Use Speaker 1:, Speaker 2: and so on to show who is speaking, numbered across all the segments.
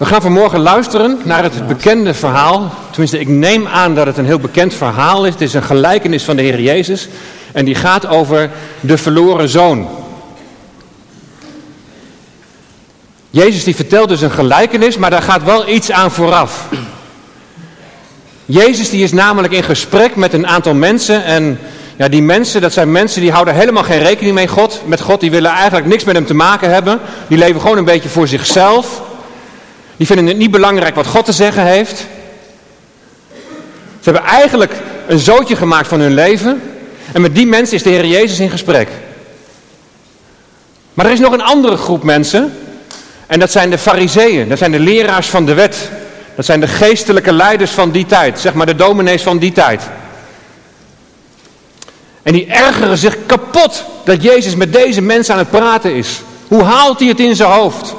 Speaker 1: We gaan vanmorgen luisteren naar het bekende verhaal. Tenminste, ik neem aan dat het een heel bekend verhaal is. Het is een gelijkenis van de Heer Jezus. En die gaat over de verloren zoon. Jezus die vertelt dus een gelijkenis, maar daar gaat wel iets aan vooraf. Jezus die is namelijk in gesprek met een aantal mensen en ja, die mensen, dat zijn mensen die houden helemaal geen rekening mee God, met God. Die willen eigenlijk niks met hem te maken hebben. Die leven gewoon een beetje voor zichzelf. Die vinden het niet belangrijk wat God te zeggen heeft. Ze hebben eigenlijk een zootje gemaakt van hun leven. En met die mensen is de Heer Jezus in gesprek. Maar er is nog een andere groep mensen. En dat zijn de fariseeën. Dat zijn de leraars van de wet. Dat zijn de geestelijke leiders van die tijd. Zeg maar de dominees van die tijd. En die ergeren zich kapot dat Jezus met deze mensen aan het praten is. Hoe haalt hij het in zijn hoofd?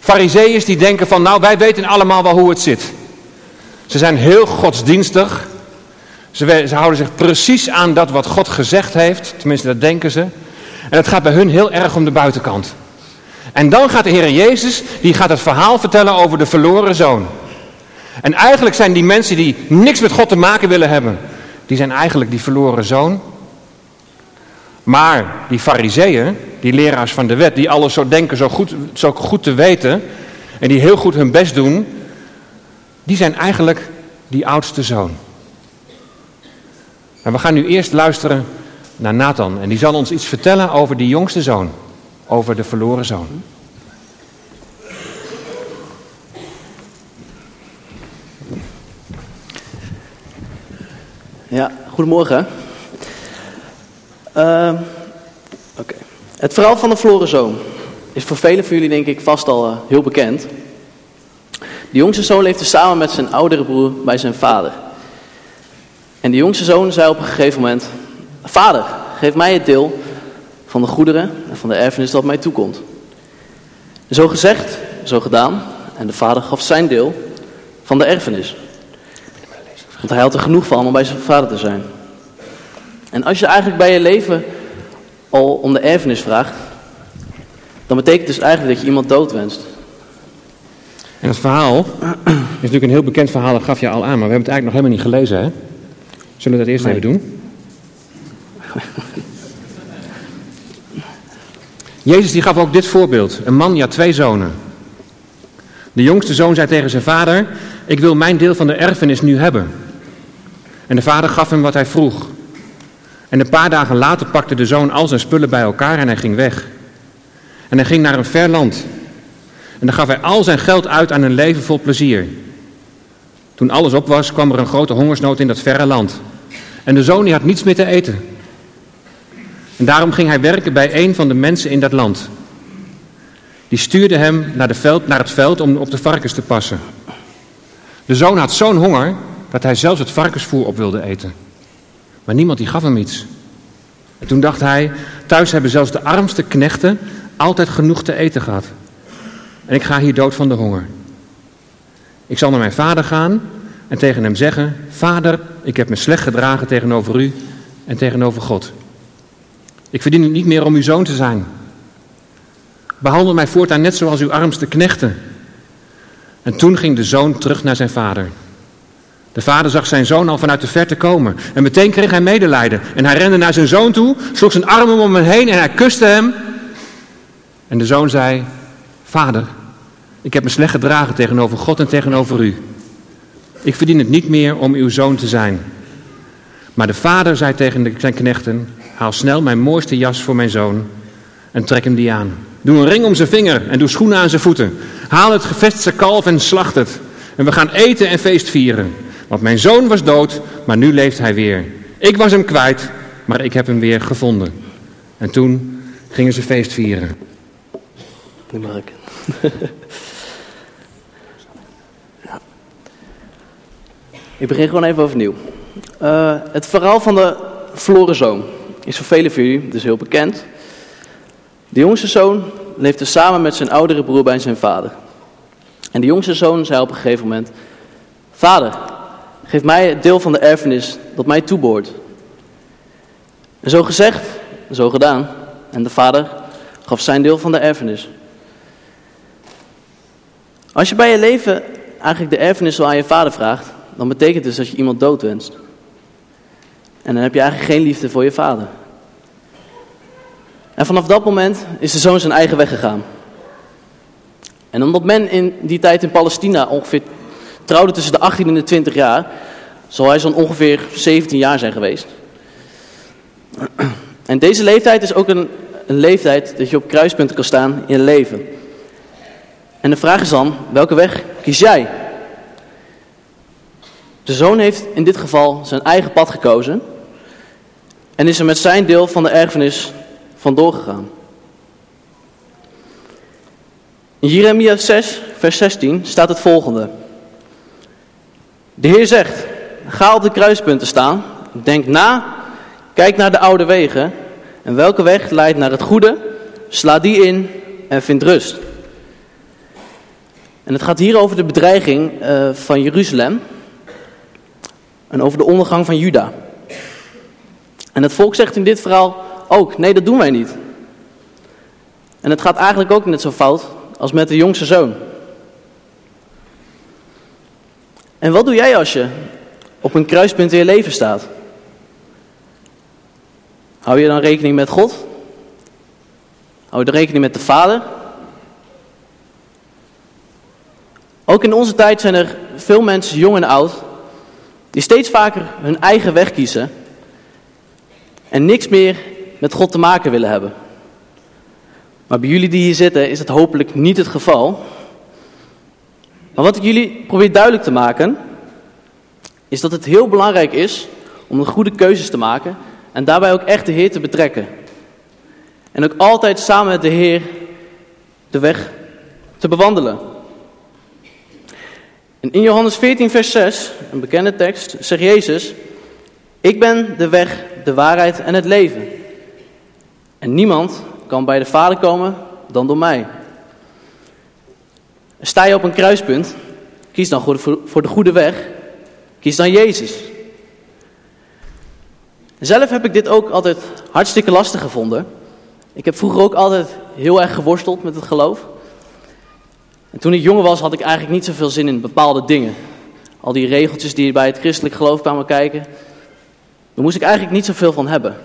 Speaker 1: Fariseeërs die denken van nou wij weten allemaal wel hoe het zit. Ze zijn heel godsdienstig. Ze, ze houden zich precies aan dat wat God gezegd heeft. Tenminste dat denken ze. En het gaat bij hun heel erg om de buitenkant. En dan gaat de Heer Jezus, die gaat het verhaal vertellen over de verloren zoon. En eigenlijk zijn die mensen die niks met God te maken willen hebben, die zijn eigenlijk die verloren zoon. Maar die fariseeën, die leraars van de wet, die alles zo denken zo goed, zo goed te weten en die heel goed hun best doen, die zijn eigenlijk die oudste zoon. En we gaan nu eerst luisteren naar Nathan en die zal ons iets vertellen over die jongste zoon, over de verloren zoon.
Speaker 2: Ja, goedemorgen. Oké. Het verhaal van de verloren is voor velen van jullie denk ik vast al uh, heel bekend. De jongste zoon leefde samen met zijn oudere broer bij zijn vader. En de jongste zoon zei op een gegeven moment: Vader, geef mij het deel van de goederen en van de erfenis dat mij toekomt. En zo gezegd, zo gedaan. En de vader gaf zijn deel van de erfenis. Want hij had er genoeg van om bij zijn vader te zijn. En als je eigenlijk bij je leven al om de erfenis vraagt, dan betekent dus eigenlijk dat je iemand dood wenst.
Speaker 1: En het verhaal is natuurlijk een heel bekend verhaal, dat gaf je al aan, maar we hebben het eigenlijk nog helemaal niet gelezen, hè? Zullen we dat eerst
Speaker 2: Nee.
Speaker 1: even doen? Jezus die gaf ook dit voorbeeld. Een man, ja twee zonen. De jongste zoon zei tegen zijn vader, ik wil mijn deel van de erfenis nu hebben. En de vader gaf hem wat hij vroeg. En een paar dagen later pakte de zoon al zijn spullen bij elkaar en hij ging weg. En hij ging naar een ver land. En dan gaf hij al zijn geld uit aan een leven vol plezier. Toen alles op was, kwam er een grote hongersnood in dat verre land. En de zoon die had niets meer te eten. En daarom ging hij werken bij een van de mensen in dat land. Die stuurde hem naar, de veld, naar het veld om op de varkens te passen. De zoon had zo'n honger dat hij zelfs het varkensvoer op wilde eten. Maar niemand die gaf hem iets. En toen dacht hij, thuis hebben zelfs de armste knechten altijd genoeg te eten gehad. En ik ga hier dood van de honger. Ik zal naar mijn vader gaan en tegen hem zeggen: Vader, ik heb me slecht gedragen tegenover u en tegenover God. Ik verdien het niet meer om uw zoon te zijn. Behandel mij voortaan net zoals uw armste knechten. En toen ging de zoon terug naar zijn vader. De vader zag zijn zoon al vanuit de verte komen. En meteen kreeg hij medelijden. En hij rende naar zijn zoon toe, sloeg zijn armen om hem heen en hij kuste hem. En de zoon zei: Vader, ik heb me slecht gedragen tegenover God en tegenover u. Ik verdien het niet meer om uw zoon te zijn. Maar de vader zei tegen zijn knechten: Haal snel mijn mooiste jas voor mijn zoon en trek hem die aan. Doe een ring om zijn vinger en doe schoenen aan zijn voeten. Haal het gevestigde kalf en slacht het. En we gaan eten en feest vieren. Want mijn zoon was dood, maar nu leeft hij weer. Ik was hem kwijt, maar ik heb hem weer gevonden. En toen gingen ze feest vieren.
Speaker 2: Nu ik. Ik begin gewoon even overnieuw. Eh, het verhaal van de verloren zoon is voor velen van jullie dus heel bekend. De jongste zoon leefde samen met zijn oudere broer bij zijn vader. En de jongste zoon zei op een gegeven moment: Vader, geef mij het deel van de erfenis dat mij toebehoort. En zo gezegd, zo gedaan. En de vader gaf zijn deel van de erfenis. Als je bij je leven eigenlijk de erfenis zo aan je vader vraagt, dan betekent dus dat je iemand dood wenst. En dan heb je eigenlijk geen liefde voor je vader. En vanaf dat moment is de zoon zijn eigen weg gegaan. En omdat men in die tijd in Palestina ongeveer trouwde tussen de 18 en de 20 jaar, zal hij zo'n ongeveer 17 jaar zijn geweest. En deze leeftijd is ook een, een leeftijd dat je op kruispunten kan staan in je leven. En de vraag is dan, welke weg kies jij? De zoon heeft in dit geval zijn eigen pad gekozen en is er met zijn deel van de erfenis vandoor gegaan. In Jeremia 6, vers 16 staat het volgende. De Heer zegt, ga op de kruispunten staan, denk na, kijk naar de oude wegen en welke weg leidt naar het goede, sla die in en vind rust. En het gaat hier over de bedreiging uh, van Jeruzalem en over de ondergang van Juda. En het volk zegt in dit verhaal ook, nee dat doen wij niet. En het gaat eigenlijk ook net zo fout als met de jongste zoon. En wat doe jij als je op een kruispunt in je leven staat? Hou je dan rekening met God? Hou je rekening met de Vader? Ook in onze tijd zijn er veel mensen, jong en oud, die steeds vaker hun eigen weg kiezen en niks meer met God te maken willen hebben. Maar bij jullie die hier zitten is het hopelijk niet het geval. Maar wat ik jullie probeer duidelijk te maken, is dat het heel belangrijk is om een goede keuzes te maken en daarbij ook echt de Heer te betrekken. En ook altijd samen met de Heer de weg te bewandelen. En in Johannes 14, vers 6, een bekende tekst, zegt Jezus: Ik ben de weg, de waarheid en het leven. En niemand kan bij de Vader komen dan door mij. Sta je op een kruispunt, kies dan voor de goede weg, kies dan Jezus. Zelf heb ik dit ook altijd hartstikke lastig gevonden. Ik heb vroeger ook altijd heel erg geworsteld met het geloof. En toen ik jonger was, had ik eigenlijk niet zoveel zin in bepaalde dingen. Al die regeltjes die bij het christelijk geloof kwamen kijken, daar moest ik eigenlijk niet zoveel van hebben.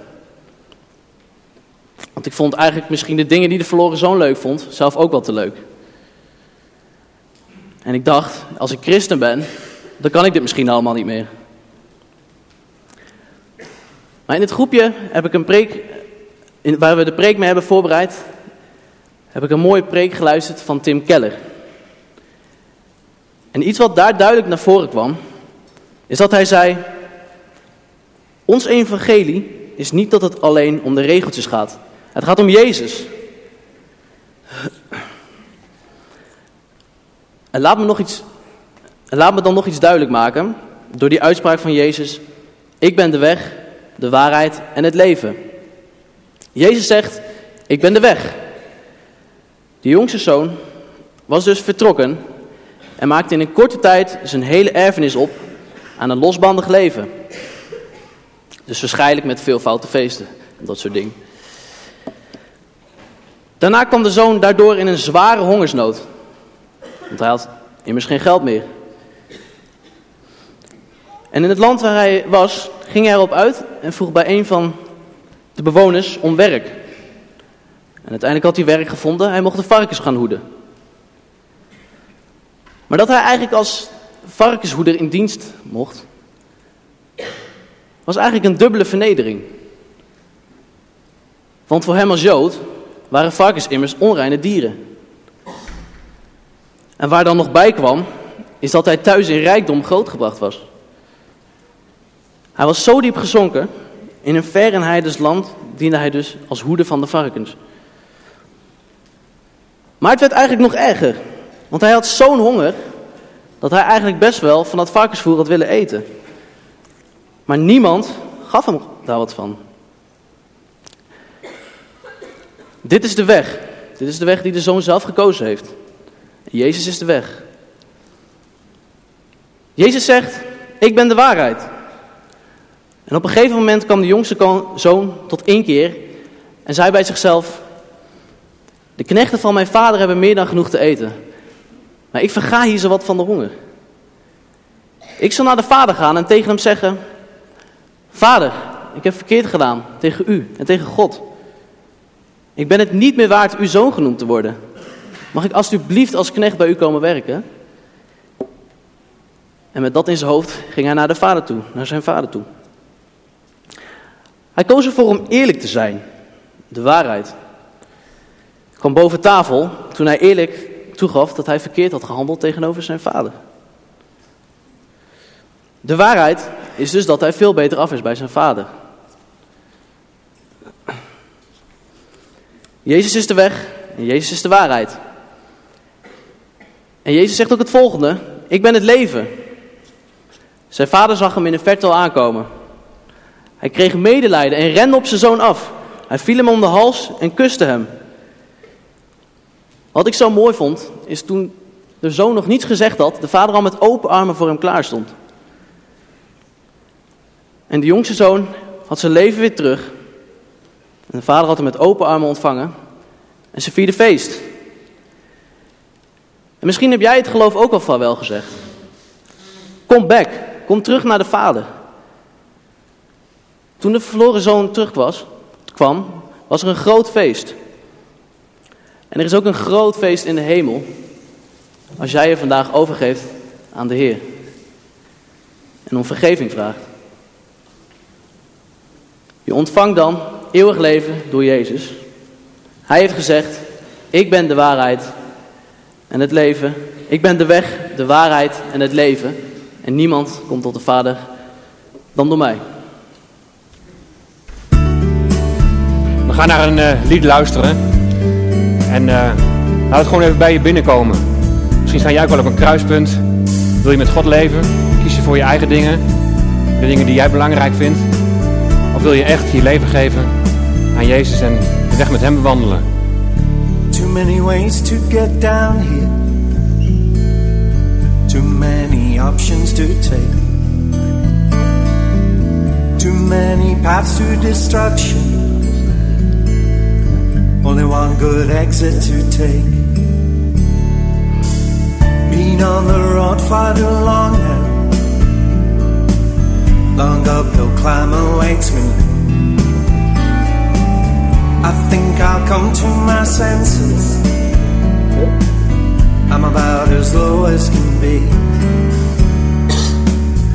Speaker 2: Want ik vond eigenlijk misschien de dingen die de verloren zoon leuk vond, zelf ook wel te leuk. En ik dacht, als ik christen ben, dan kan ik dit misschien allemaal niet meer. Maar in dit groepje heb ik een preek, waar we de preek mee hebben voorbereid, heb ik een mooie preek geluisterd van Tim Keller. En iets wat daar duidelijk naar voren kwam, is dat hij zei: Ons evangelie is niet dat het alleen om de regeltjes gaat. Het gaat om Jezus. En laat me, nog iets, laat me dan nog iets duidelijk maken door die uitspraak van Jezus: Ik ben de weg, de waarheid en het leven. Jezus zegt: Ik ben de weg. De jongste zoon was dus vertrokken en maakte in een korte tijd zijn hele erfenis op aan een losbandig leven. Dus waarschijnlijk met veel foute feesten en dat soort dingen. Daarna kwam de zoon daardoor in een zware hongersnood. Want hij had immers geen geld meer. En in het land waar hij was, ging hij erop uit en vroeg bij een van de bewoners om werk. En uiteindelijk had hij werk gevonden, hij mocht de varkens gaan hoeden. Maar dat hij eigenlijk als varkenshoeder in dienst mocht, was eigenlijk een dubbele vernedering. Want voor hem als Jood waren varkens immers onreine dieren. En waar dan nog bij kwam, is dat hij thuis in rijkdom grootgebracht was. Hij was zo diep gezonken, in een ver en diende hij dus als hoede van de varkens. Maar het werd eigenlijk nog erger. Want hij had zo'n honger dat hij eigenlijk best wel van dat varkensvoer had willen eten. Maar niemand gaf hem daar wat van. Dit is de weg. Dit is de weg die de zoon zelf gekozen heeft. Jezus is de weg. Jezus zegt, ik ben de waarheid. En op een gegeven moment kwam de jongste zoon tot inkeer en zei bij zichzelf, de knechten van mijn vader hebben meer dan genoeg te eten. maar ik verga hier zo wat van de honger. Ik zal naar de vader gaan en tegen hem zeggen: Vader, ik heb verkeerd gedaan tegen u en tegen God. Ik ben het niet meer waard uw zoon genoemd te worden. Mag ik alsjeblieft als knecht bij u komen werken? En met dat in zijn hoofd ging hij naar de vader toe, naar zijn vader toe. Hij koos ervoor om eerlijk te zijn, de waarheid. Hij kwam boven tafel toen hij eerlijk toegaf dat hij verkeerd had gehandeld tegenover zijn vader. De waarheid is dus dat hij veel beter af is bij zijn vader. Jezus is de weg en Jezus is de waarheid. En Jezus zegt ook het volgende: Ik ben het leven. Zijn vader zag hem in de verte aankomen. Hij kreeg medelijden en rende op zijn zoon af. Hij viel hem om de hals en kuste hem. Wat ik zo mooi vond, is toen de zoon nog niets gezegd had, de vader al met open armen voor hem klaar stond. En de jongste zoon had zijn leven weer terug. En de vader had hem met open armen ontvangen. En ze vierden feest. En misschien heb jij het geloof ook al van wel gezegd. Kom back. Kom terug naar de vader. Toen de verloren zoon terug was, kwam, was er een groot feest. En er is ook een groot feest in de hemel. Als jij je vandaag overgeeft aan de Heer. En om vergeving vraagt. Je ontvangt dan eeuwig leven door Jezus. Hij heeft gezegd, ik ben de waarheid en het leven. Ik ben de weg, de waarheid en het leven. En niemand komt tot de Vader dan door mij.
Speaker 1: We gaan naar een uh, lied luisteren. En uh, laat het gewoon even bij je binnenkomen. Misschien sta jij ook wel op een kruispunt. Wil je met God leven? Kies je voor je eigen dingen? De dingen die jij belangrijk vindt? Of wil je echt je leven geven aan Jezus en de weg met hem bewandelen?
Speaker 3: Many ways to get down here. Too many options to take. Too many paths to destruction. Only one good exit to take. Been on the road far too long now. Long uphill climb awaits me. I think I'll come to my senses. I'm about as low as can be.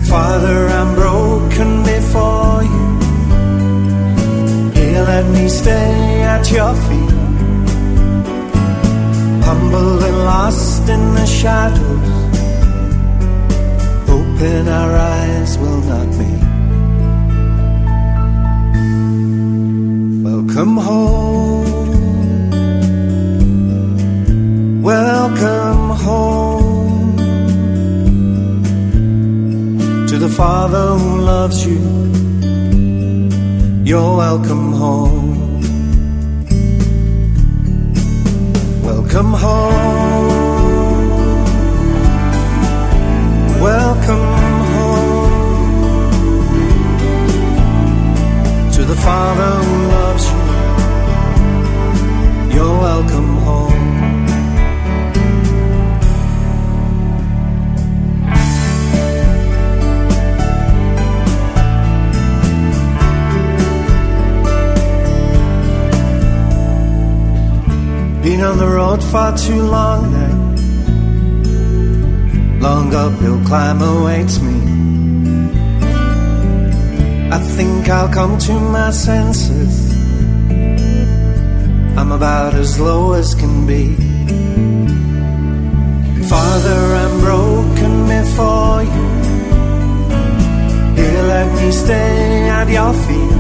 Speaker 3: Father, I'm broken before you. Here, let me stay at your feet. Humble and lost in the shadows. Open our eyes will not meet. Welcome home. Welcome home to the Father who loves you. You're welcome home. Welcome home. Welcome home to the Father. You're welcome home. Been on the road far too long now. Long uphill climb awaits me. I think I'll come to my senses. I'm about as low as can be. Father, I'm broken before you. Here, let me stay at your feet.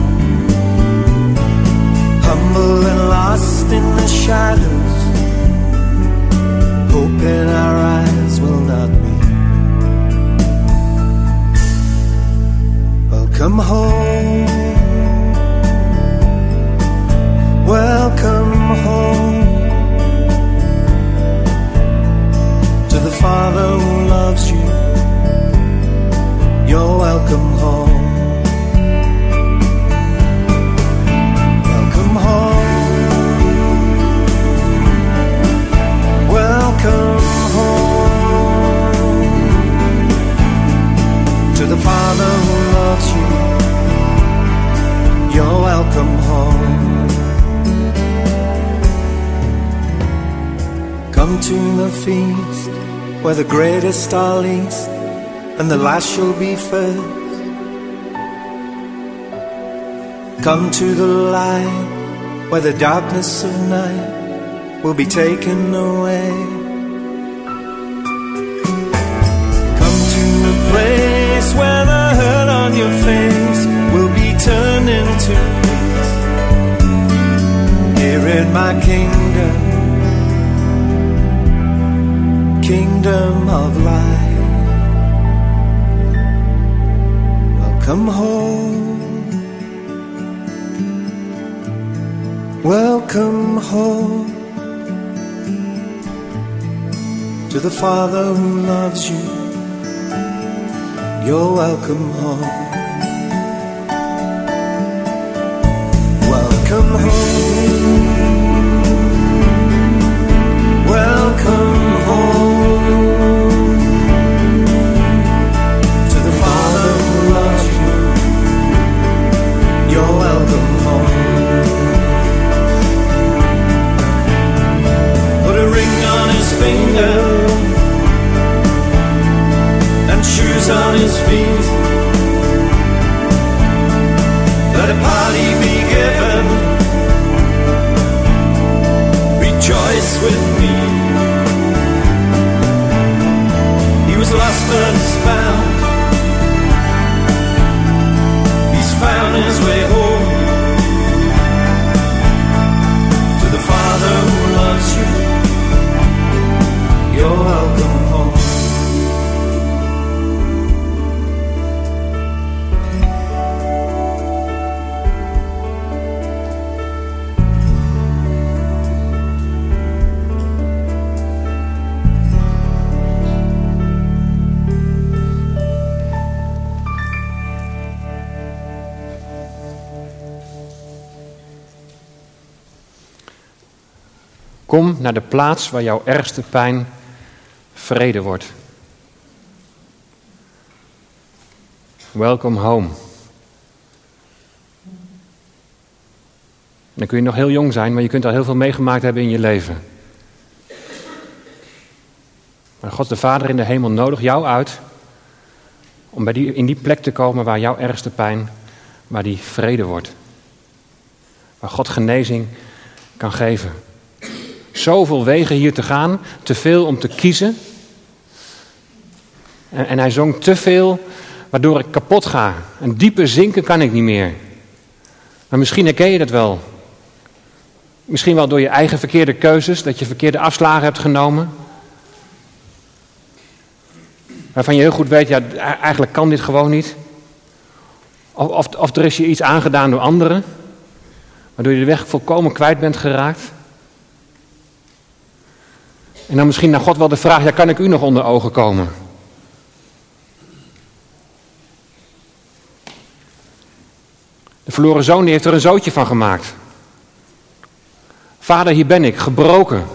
Speaker 3: Humble and lost in the shadows. Hoping our eyes will not meet. Welcome home. Welcome to the father who loves you, you're welcome home. Welcome home. Welcome home to the father who loves you. You're welcome home. Come to the feast where the greatest are least and the last shall be first. Come to the light where the darkness of night will be taken away. Come to a place where the hurt on your face will be turned into peace. Here in my kingdom, kingdom of light. Welcome home. Welcome home to the Father who loves you. You're welcome home.
Speaker 1: Naar de plaats waar jouw ergste pijn vrede wordt. Welcome home. Dan kun je nog heel jong zijn, maar je kunt al heel veel meegemaakt hebben in je leven. Maar God de Vader in de hemel nodigt jou uit om bij die, in die plek te komen waar jouw ergste pijn, waar die vrede wordt. Waar God genezing kan geven. Zoveel wegen hier te gaan, te veel om te kiezen. En, en hij zong te veel, waardoor ik kapot ga. Een diepe zinken kan ik niet meer. Maar misschien herken je dat wel. Misschien wel door je eigen verkeerde keuzes, dat je verkeerde afslagen hebt genomen. Waarvan je heel goed weet, ja, eigenlijk kan dit gewoon niet. Of, of, of er is je iets aangedaan door anderen, waardoor je de weg volkomen kwijt bent geraakt. En dan misschien naar God wel de vraag, ja, kan ik u nog onder ogen komen? De verloren zoon die heeft er een zootje van gemaakt. Vader, hier ben ik, gebroken.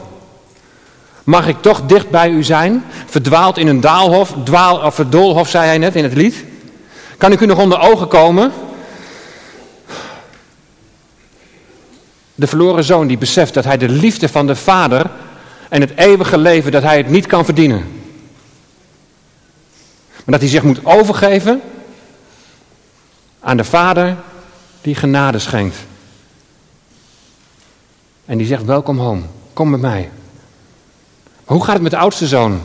Speaker 1: Mag ik toch dicht bij u zijn? Verdwaald in een daalhof, dwaal, of doolhof, zei hij net in het lied. Kan ik u nog onder ogen komen? De verloren zoon die beseft dat hij de liefde van de vader en het eeuwige leven, dat hij het niet kan verdienen. Maar dat hij zich moet overgeven aan de vader die genade schenkt. En die zegt, welkom home, kom met mij. Hoe gaat het met de oudste zoon?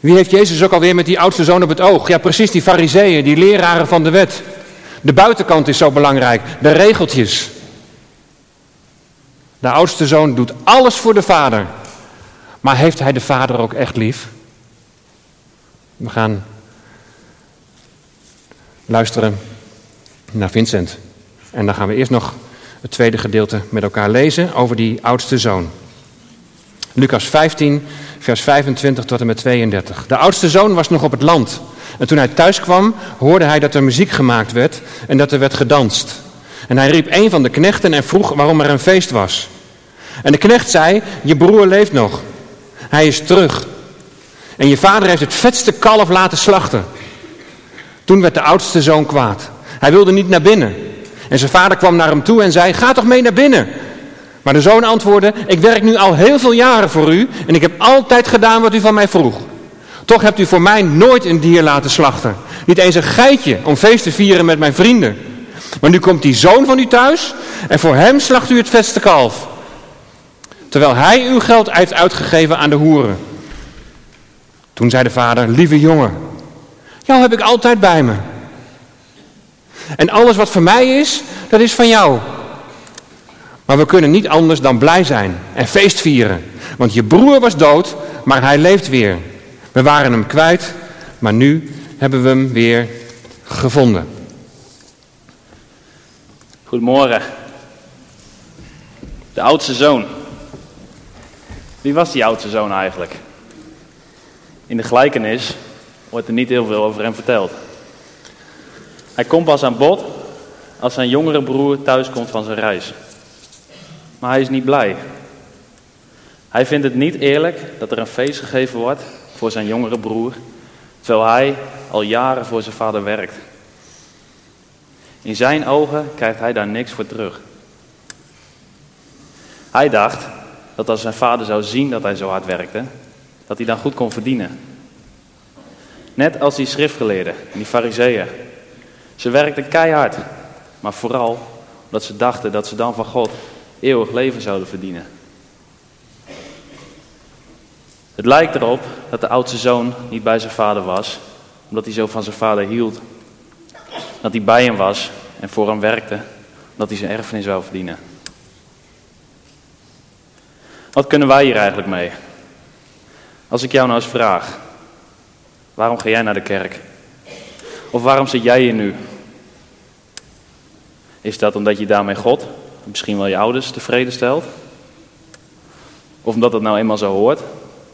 Speaker 1: Wie heeft Jezus ook alweer met die oudste zoon op het oog? Ja, precies, die fariseeën, die leraren van de wet. De buitenkant is zo belangrijk, de regeltjes. De oudste zoon doet alles voor de vader. Maar heeft hij de vader ook echt lief? We gaan luisteren naar Vincent. En dan gaan we eerst nog het tweede gedeelte met elkaar lezen over die oudste zoon. Lucas 15, vers 25 tot en met 32. De oudste zoon was nog op het land. En toen hij thuis kwam, hoorde hij dat er muziek gemaakt werd en dat er werd gedanst. En hij riep een van de knechten en vroeg waarom er een feest was. En de knecht zei, je broer leeft nog. Hij is terug. En je vader heeft het vetste kalf laten slachten. Toen werd de oudste zoon kwaad. Hij wilde niet naar binnen. En zijn vader kwam naar hem toe en zei, ga toch mee naar binnen. Maar de zoon antwoordde, ik werk nu al heel veel jaren voor u en ik heb altijd gedaan wat u van mij vroeg. Toch hebt u voor mij nooit een dier laten slachten. Niet eens een geitje om feest te vieren met mijn vrienden. Maar nu komt die zoon van u thuis en voor hem slacht u het vetste kalf. Terwijl hij uw geld heeft uitgegeven aan de hoeren. Toen zei de vader, lieve jongen, jou heb ik altijd bij me. En alles wat voor mij is, dat is van jou. Maar we kunnen niet anders dan blij zijn en feest vieren. Want je broer was dood, maar hij leeft weer. We waren hem kwijt, maar nu hebben we hem weer gevonden.
Speaker 4: Goedemorgen. De oudste zoon. Wie was die oudste zoon eigenlijk? In de gelijkenis wordt er niet heel veel over hem verteld. Hij komt pas aan bod als zijn jongere broer thuiskomt van zijn reis. Maar hij is niet blij. Hij vindt het niet eerlijk dat er een feest gegeven wordt voor zijn jongere broer, terwijl hij al jaren voor zijn vader werkt. In zijn ogen krijgt hij daar niks voor terug. Hij dacht dat als zijn vader zou zien dat hij zo hard werkte, dat hij dan goed kon verdienen. Net als die schriftgeleerden en die fariseeën. Ze werkten keihard, maar vooral omdat ze dachten dat ze dan van God eeuwig leven zouden verdienen. Het lijkt erop dat de oudste zoon niet bij zijn vader was, omdat hij zo van zijn vader hield. Dat hij bij hem was en voor hem werkte, omdat hij zijn erfenis zou verdienen. Wat kunnen wij hier eigenlijk mee? Als ik jou nou eens vraag, waarom ga jij naar de kerk? Of waarom zit jij hier nu? Is dat omdat je daarmee God, misschien wel je ouders, tevreden stelt? Of omdat het nou eenmaal zo hoort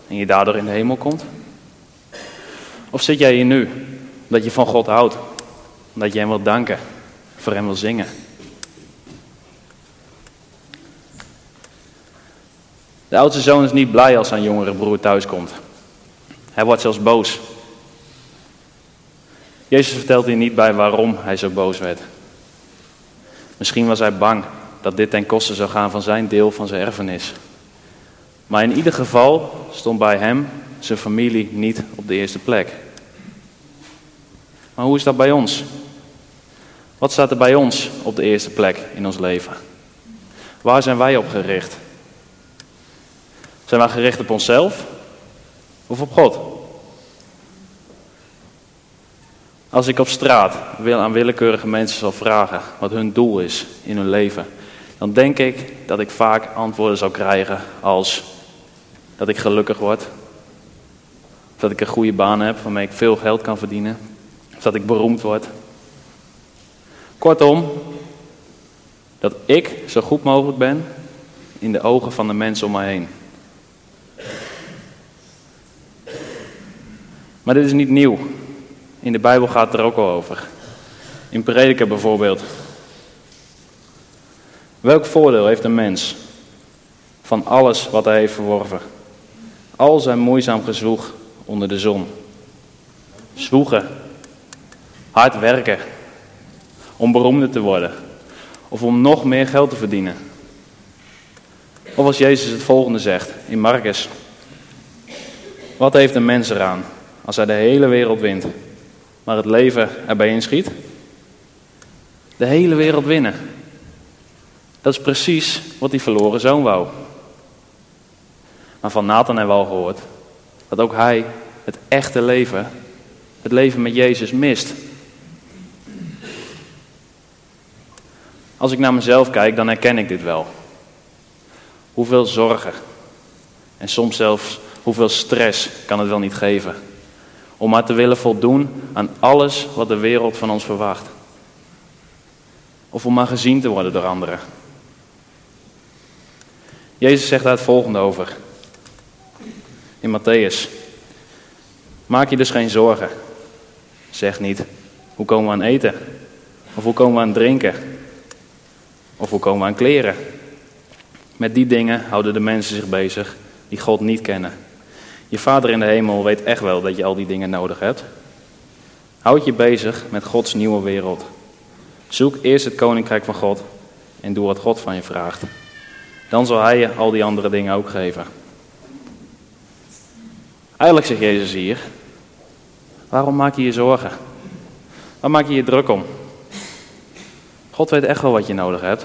Speaker 4: en je daardoor in de hemel komt? Of zit jij hier nu omdat je van God houdt, omdat je hem wilt danken, voor hem wil zingen? De oudste zoon is niet blij als zijn jongere broer thuiskomt. Hij wordt zelfs boos. Jezus vertelt hier niet bij waarom hij zo boos werd. Misschien was hij bang dat dit ten koste zou gaan van zijn deel van zijn erfenis. Maar in ieder geval stond bij hem zijn familie niet op de eerste plek. Maar hoe is dat bij ons? Wat staat er bij ons op de eerste plek in ons leven? Waar zijn wij op gericht? Zijn wij gericht op onszelf of op God? Als ik op straat aan willekeurige mensen zal vragen wat hun doel is in hun leven, dan denk ik dat ik vaak antwoorden zal krijgen als dat ik gelukkig word, dat ik een goede baan heb waarmee ik veel geld kan verdienen, dat ik beroemd word. Kortom, dat ik zo goed mogelijk ben in de ogen van de mensen om mij heen. Maar dit is niet nieuw. In de Bijbel gaat het er ook al over. In Prediker bijvoorbeeld. Welk voordeel heeft een mens van alles wat hij heeft verworven? Al zijn moeizaam gezwoeg onder de zon. Zwoegen, hard werken, om beroemder te worden of om nog meer geld te verdienen. Of als Jezus het volgende zegt in Marcus. Wat heeft een mens eraan als hij de hele wereld wint, maar het leven erbij inschiet? De hele wereld winnen. Dat is precies wat die verloren zoon wou. Maar van Nathan hebben we al gehoord dat ook hij het echte leven, het leven met Jezus, mist. Als ik naar mezelf kijk, dan herken ik dit wel. Hoeveel zorgen en soms zelfs hoeveel stress kan het wel niet geven. Om maar te willen voldoen aan alles wat de wereld van ons verwacht. Of om maar gezien te worden door anderen. Jezus zegt daar het volgende over. In Matthäus. Maak je dus geen zorgen. Zeg niet, hoe komen we aan eten? Of hoe komen we aan drinken? Of hoe komen we aan kleren? Met die dingen houden de mensen zich bezig die God niet kennen. Je vader in de hemel weet echt wel dat je al die dingen nodig hebt. Houd je bezig met Gods nieuwe wereld. Zoek eerst het koninkrijk van God en doe wat God van je vraagt. dan zal hij je al die andere dingen ook geven. Eigenlijk zegt Jezus hier, waarom maak je je zorgen? Waar maak je je druk om? God weet echt wel wat je nodig hebt.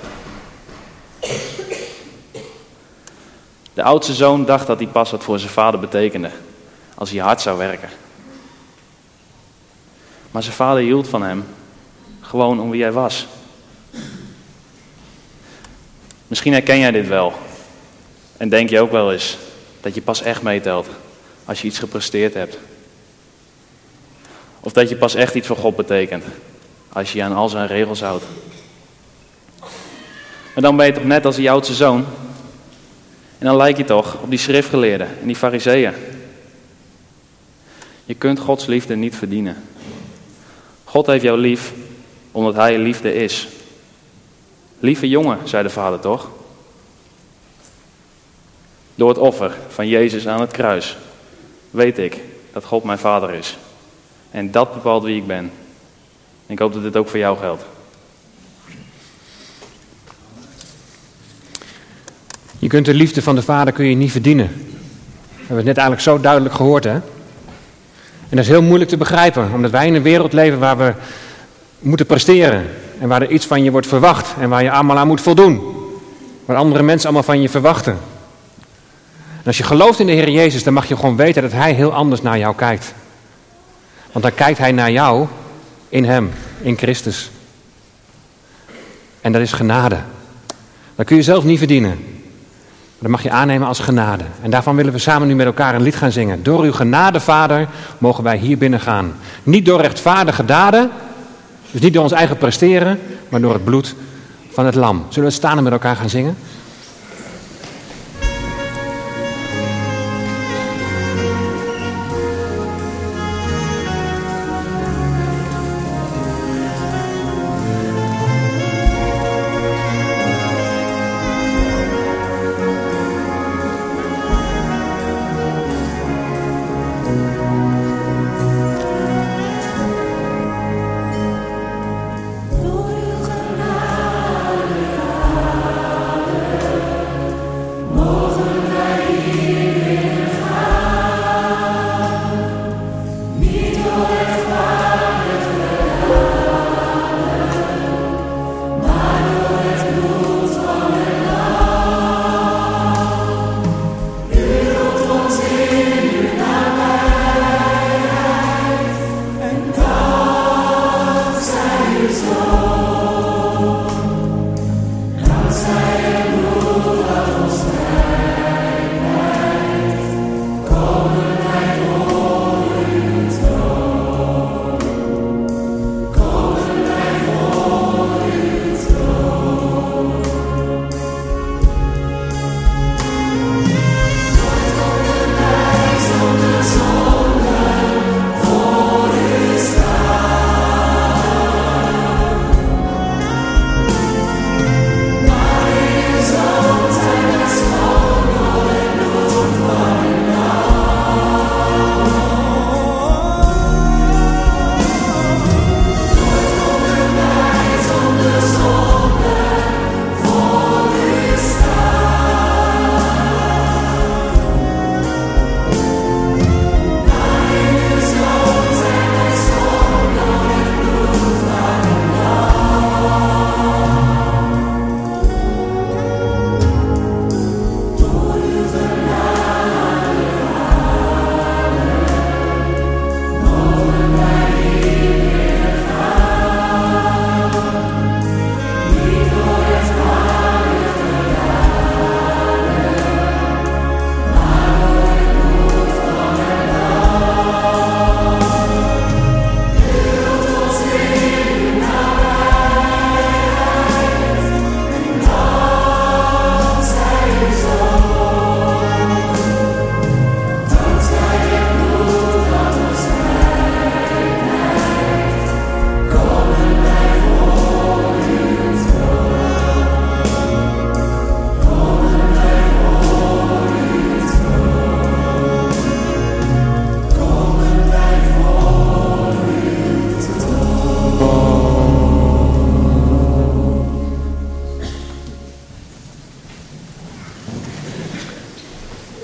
Speaker 4: De oudste zoon dacht dat hij pas wat voor zijn vader betekende, als hij hard zou werken. Maar zijn vader hield van hem, gewoon om wie hij was. Misschien herken jij dit wel. En denk je ook wel eens dat je pas echt meetelt als je iets gepresteerd hebt. Of dat je pas echt iets voor God betekent als je je aan al zijn regels houdt. Maar dan ben je toch net als die oudste zoon. En dan lijk je toch op die schriftgeleerden en die fariseeën. Je kunt Gods liefde niet verdienen. God heeft jou lief omdat hij liefde is. Lieve jongen, zei de vader toch? Door het offer van Jezus aan het kruis weet ik dat God mijn vader is. En dat bepaalt wie ik ben. ik hoop dat dit ook voor jou geldt.
Speaker 1: Kunt de liefde van de Vader kun je niet verdienen. We hebben het net eigenlijk zo duidelijk gehoord, hè? En dat is heel moeilijk te begrijpen, omdat wij in een wereld leven waar we moeten presteren. En waar er iets van je wordt verwacht en waar je allemaal aan moet voldoen. Waar andere mensen allemaal van je verwachten. En als je gelooft in de Heer Jezus, dan mag je gewoon weten dat Hij heel anders naar jou kijkt. Want dan kijkt Hij naar jou in Hem, in Christus. En dat is genade. Dat kun je zelf niet verdienen. Dat mag je aannemen als genade. En daarvan willen we samen nu met elkaar een lied gaan zingen. Door uw genade, Vader, mogen wij hier binnen gaan. Niet door rechtvaardige daden, dus niet door ons eigen presteren, maar door het bloed van het lam. Zullen we staan en met elkaar gaan zingen?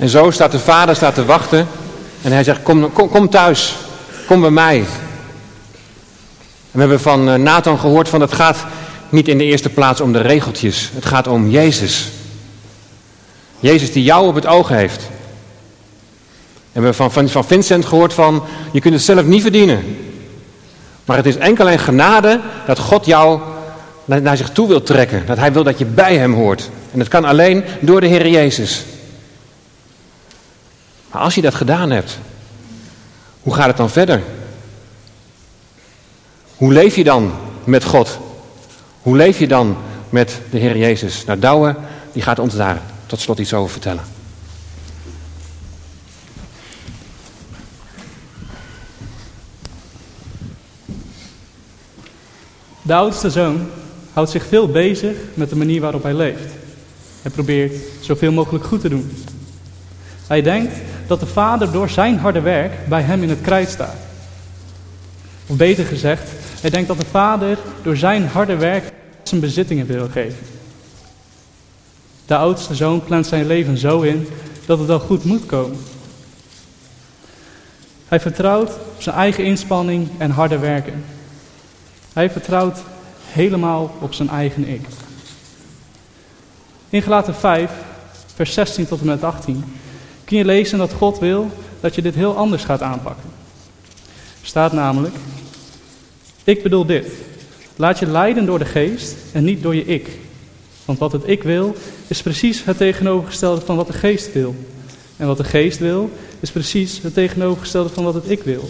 Speaker 1: En zo staat de vader staat te wachten en hij zegt, kom, kom, kom thuis, kom bij mij. En we hebben van eh, Nathan gehoord van het gaat niet in de eerste plaats om de regeltjes, het gaat om Jezus. Jezus die jou op het oog heeft. En we hebben van, van, van Vincent gehoord van, je kunt het zelf niet verdienen. Maar het is enkel en genade dat God jou naar, naar zich toe wil trekken. Dat hij wil dat je bij hem hoort. En dat kan alleen door de Heer Jezus. Maar als je dat gedaan hebt, hoe gaat het dan verder? Hoe leef je dan met God? Hoe leef je dan met de Heer Jezus? Nou, Douwe, die gaat ons daar tot slot iets over vertellen.
Speaker 5: De oudste zoon houdt zich veel bezig met de manier waarop hij leeft. Hij probeert zoveel mogelijk goed te doen. Hij denkt dat de vader door zijn harde werk bij hem in het krijt staat. Of beter gezegd, hij denkt dat de vader door zijn harde werk zijn bezittingen wil geven. De oudste zoon plant zijn leven zo in dat het wel goed moet komen. Hij vertrouwt op zijn eigen inspanning en harde werken. Hij vertrouwt helemaal op zijn eigen ik. In Gelaten 5, vers 16 tot en met 18, kun je lezen dat God wil dat je dit heel anders gaat aanpakken. Staat namelijk, ik bedoel dit, laat je leiden door de geest en niet door je ik. Want wat het ik wil, is precies het tegenovergestelde van wat de geest wil. En wat de geest wil, is precies het tegenovergestelde van wat het ik wil.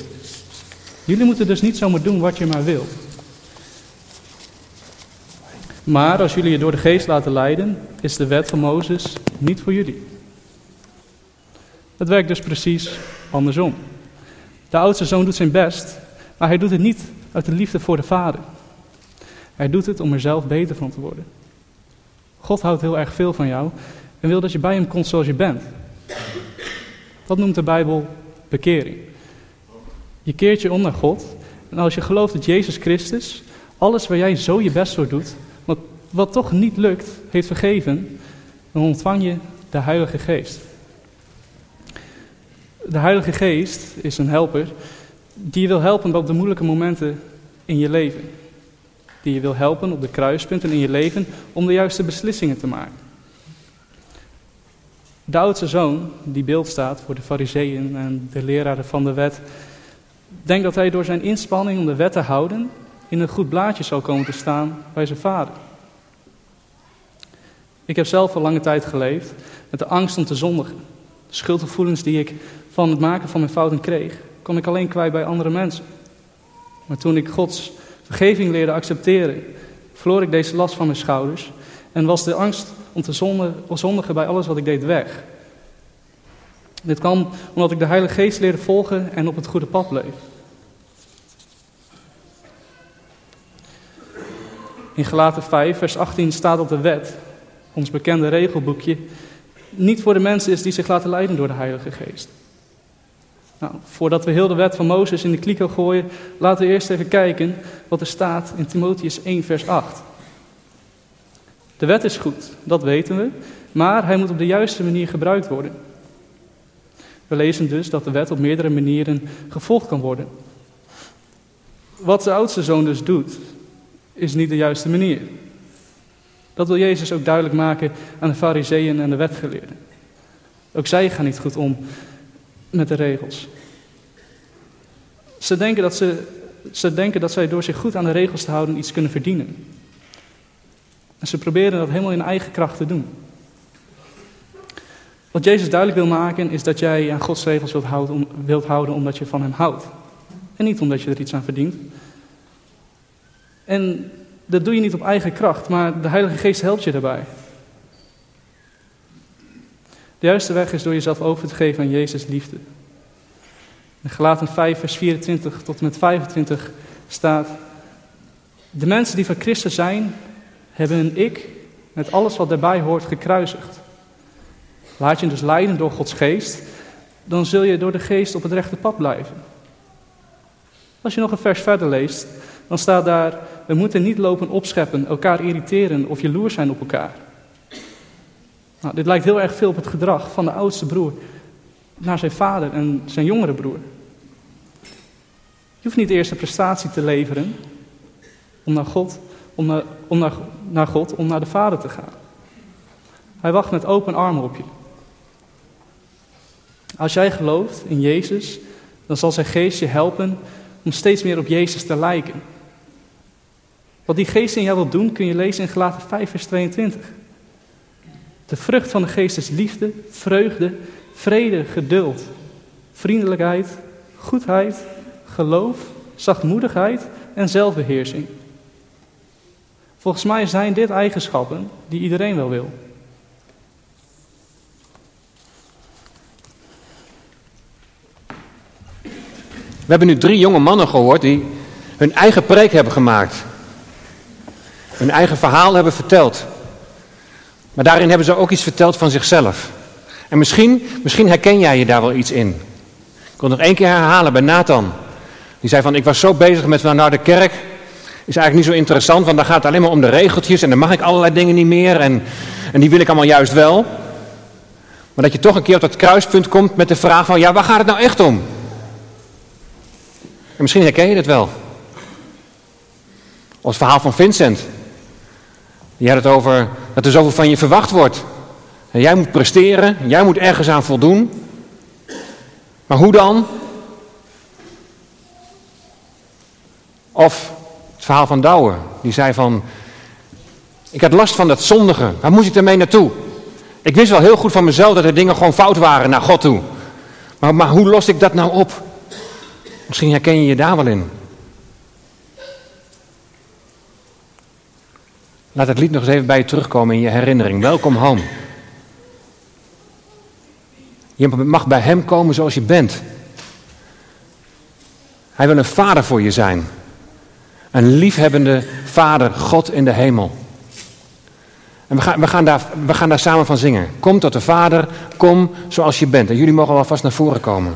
Speaker 5: Jullie moeten dus niet zomaar doen wat je maar wilt. Maar als jullie je door de geest laten leiden, is de wet van Mozes niet voor jullie. Het werkt dus precies andersom. De oudste zoon doet zijn best, maar hij doet het niet uit de liefde voor de vader. Hij doet het om er zelf beter van te worden. God houdt heel erg veel van jou en wil dat je bij hem komt zoals je bent. Dat noemt de Bijbel bekering. Je keert je om naar God en als je gelooft dat Jezus Christus alles waar jij zo je best voor doet, wat, wat toch niet lukt, heeft vergeven, dan ontvang je de Heilige Geest. De Heilige Geest is een helper die je wil helpen op de moeilijke momenten in je leven. Die je wil helpen op de kruispunten in je leven om de juiste beslissingen te maken. De oudste zoon, die beeld staat voor de fariseeën en de leraren van de wet, denkt dat hij door zijn inspanning om de wet te houden in een goed blaadje zal komen te staan bij zijn vader. Ik heb zelf al lange tijd geleefd met de angst om te zondigen. De schuldgevoelens die ik van het maken van mijn fouten kreeg, kon ik alleen kwijt bij andere mensen. Maar toen ik Gods vergeving leerde accepteren, verloor ik deze last van mijn schouders en was de angst om te zondigen bij alles wat ik deed weg. Dit kwam omdat ik de Heilige Geest leerde volgen en op het goede pad bleef. In Galaten 5, vers 18 staat dat de wet, ons bekende regelboekje, niet voor de mensen is die zich laten leiden door de Heilige Geest. Nou, voordat we heel de wet van Mozes in de kliko gooien, laten we eerst even kijken wat er staat in Timotheus 1, vers 8. De wet is goed, dat weten we, maar hij moet op de juiste manier gebruikt worden. We lezen dus dat de wet op meerdere manieren gevolgd kan worden. Wat de oudste zoon dus doet, is niet de juiste manier. Dat wil Jezus ook duidelijk maken aan de fariseeën en de wetgeleerden. Ook zij gaan niet goed om met de regels. Ze denken, dat ze, ze denken dat zij door zich goed aan de regels te houden iets kunnen verdienen. En ze proberen dat helemaal in eigen kracht te doen. Wat Jezus duidelijk wil maken is dat jij aan Gods regels wilt houden, wilt houden omdat je van Hem houdt. En niet omdat je er iets aan verdient. En dat doe je niet op eigen kracht, maar de Heilige Geest helpt je daarbij. De juiste weg is door jezelf over te geven aan Jezus' liefde. In Galaten 5, vers 24 tot en met 25 staat: De mensen die van Christus zijn, hebben een ik met alles wat daarbij hoort gekruisigd. Laat je dus leiden door Gods geest, dan zul je door de geest op het rechte pad blijven. Als je nog een vers verder leest, dan staat daar: We moeten niet lopen opscheppen, elkaar irriteren of jaloers zijn op elkaar. Nou, dit lijkt heel erg veel op het gedrag van de oudste broer naar zijn vader en zijn jongere broer. Je hoeft niet eerst een prestatie te leveren om naar God, om naar, om naar, naar God, om naar de vader te gaan. Hij wacht met open armen op je. Als jij gelooft in Jezus, dan zal zijn geest je helpen om steeds meer op Jezus te lijken. Wat die geest in jou wil doen, kun je lezen in Galaten 5, vers 22. De vrucht van de geest is liefde, vreugde, vrede, geduld, vriendelijkheid, goedheid, geloof, zachtmoedigheid en zelfbeheersing. Volgens mij zijn dit eigenschappen die iedereen wel wil.
Speaker 1: We hebben nu drie jonge mannen gehoord die hun eigen preek hebben gemaakt. Hun eigen verhaal hebben verteld. Maar daarin hebben ze ook iets verteld van zichzelf. En misschien, misschien herken jij je daar wel iets in. Ik wil nog één keer herhalen bij Nathan. Die zei van, ik was zo bezig met naar de kerk. Is eigenlijk niet zo interessant, want dan gaat het alleen maar om de regeltjes. En dan mag ik allerlei dingen niet meer. En, en die wil ik allemaal juist wel. Maar dat je toch een keer op dat kruispunt komt met de vraag van, ja, waar gaat het nou echt om? En misschien herken je het wel. Het verhaal van Vincent. Die had het over dat er zoveel van je verwacht wordt. En jij moet presteren, jij moet ergens aan voldoen. Maar hoe dan? Of het verhaal van Douwe, die zei van, ik had last van dat zondigen, waar moest ik ermee naartoe? Ik wist wel heel goed van mezelf dat er dingen gewoon fout waren naar God toe. Maar, maar hoe los ik dat nou op? Misschien herken je je daar wel in. Laat het lied nog eens even bij je terugkomen in je herinnering. Welkom home. Je mag bij Hem komen zoals je bent. Hij wil een vader voor je zijn. Een liefhebbende vader, God in de hemel. En we gaan, we, gaan daar, we gaan daar samen van zingen. Kom tot de Vader, kom zoals je bent. En jullie mogen wel vast naar voren komen.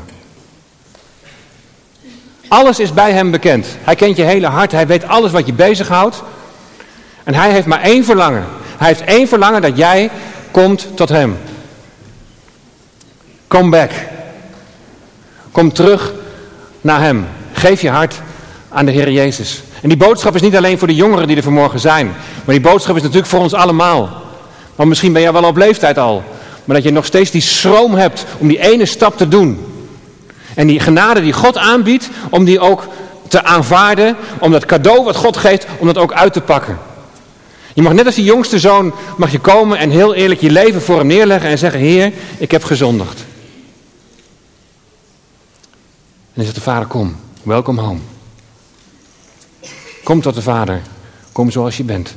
Speaker 1: Alles is bij hem bekend. Hij kent je hele hart. Hij weet alles wat je bezighoudt. En hij heeft maar één verlangen. Hij heeft één verlangen dat jij komt tot hem. Come back. Kom terug naar hem. Geef je hart aan de Heer Jezus. En die boodschap is niet alleen voor de jongeren die er vanmorgen zijn. Maar die boodschap is natuurlijk voor ons allemaal. Want misschien ben jij wel op leeftijd al. Maar dat je nog steeds die schroom hebt om die ene stap te doen. En die genade die God aanbiedt, om die ook te aanvaarden. Om dat cadeau wat God geeft, om dat ook uit te pakken. Je mag net als die jongste zoon, mag je komen en heel eerlijk je leven voor hem neerleggen en zeggen, Heer, ik heb gezondigd. En dan zegt de vader, kom, welkom home. Kom tot de vader, kom zoals je bent.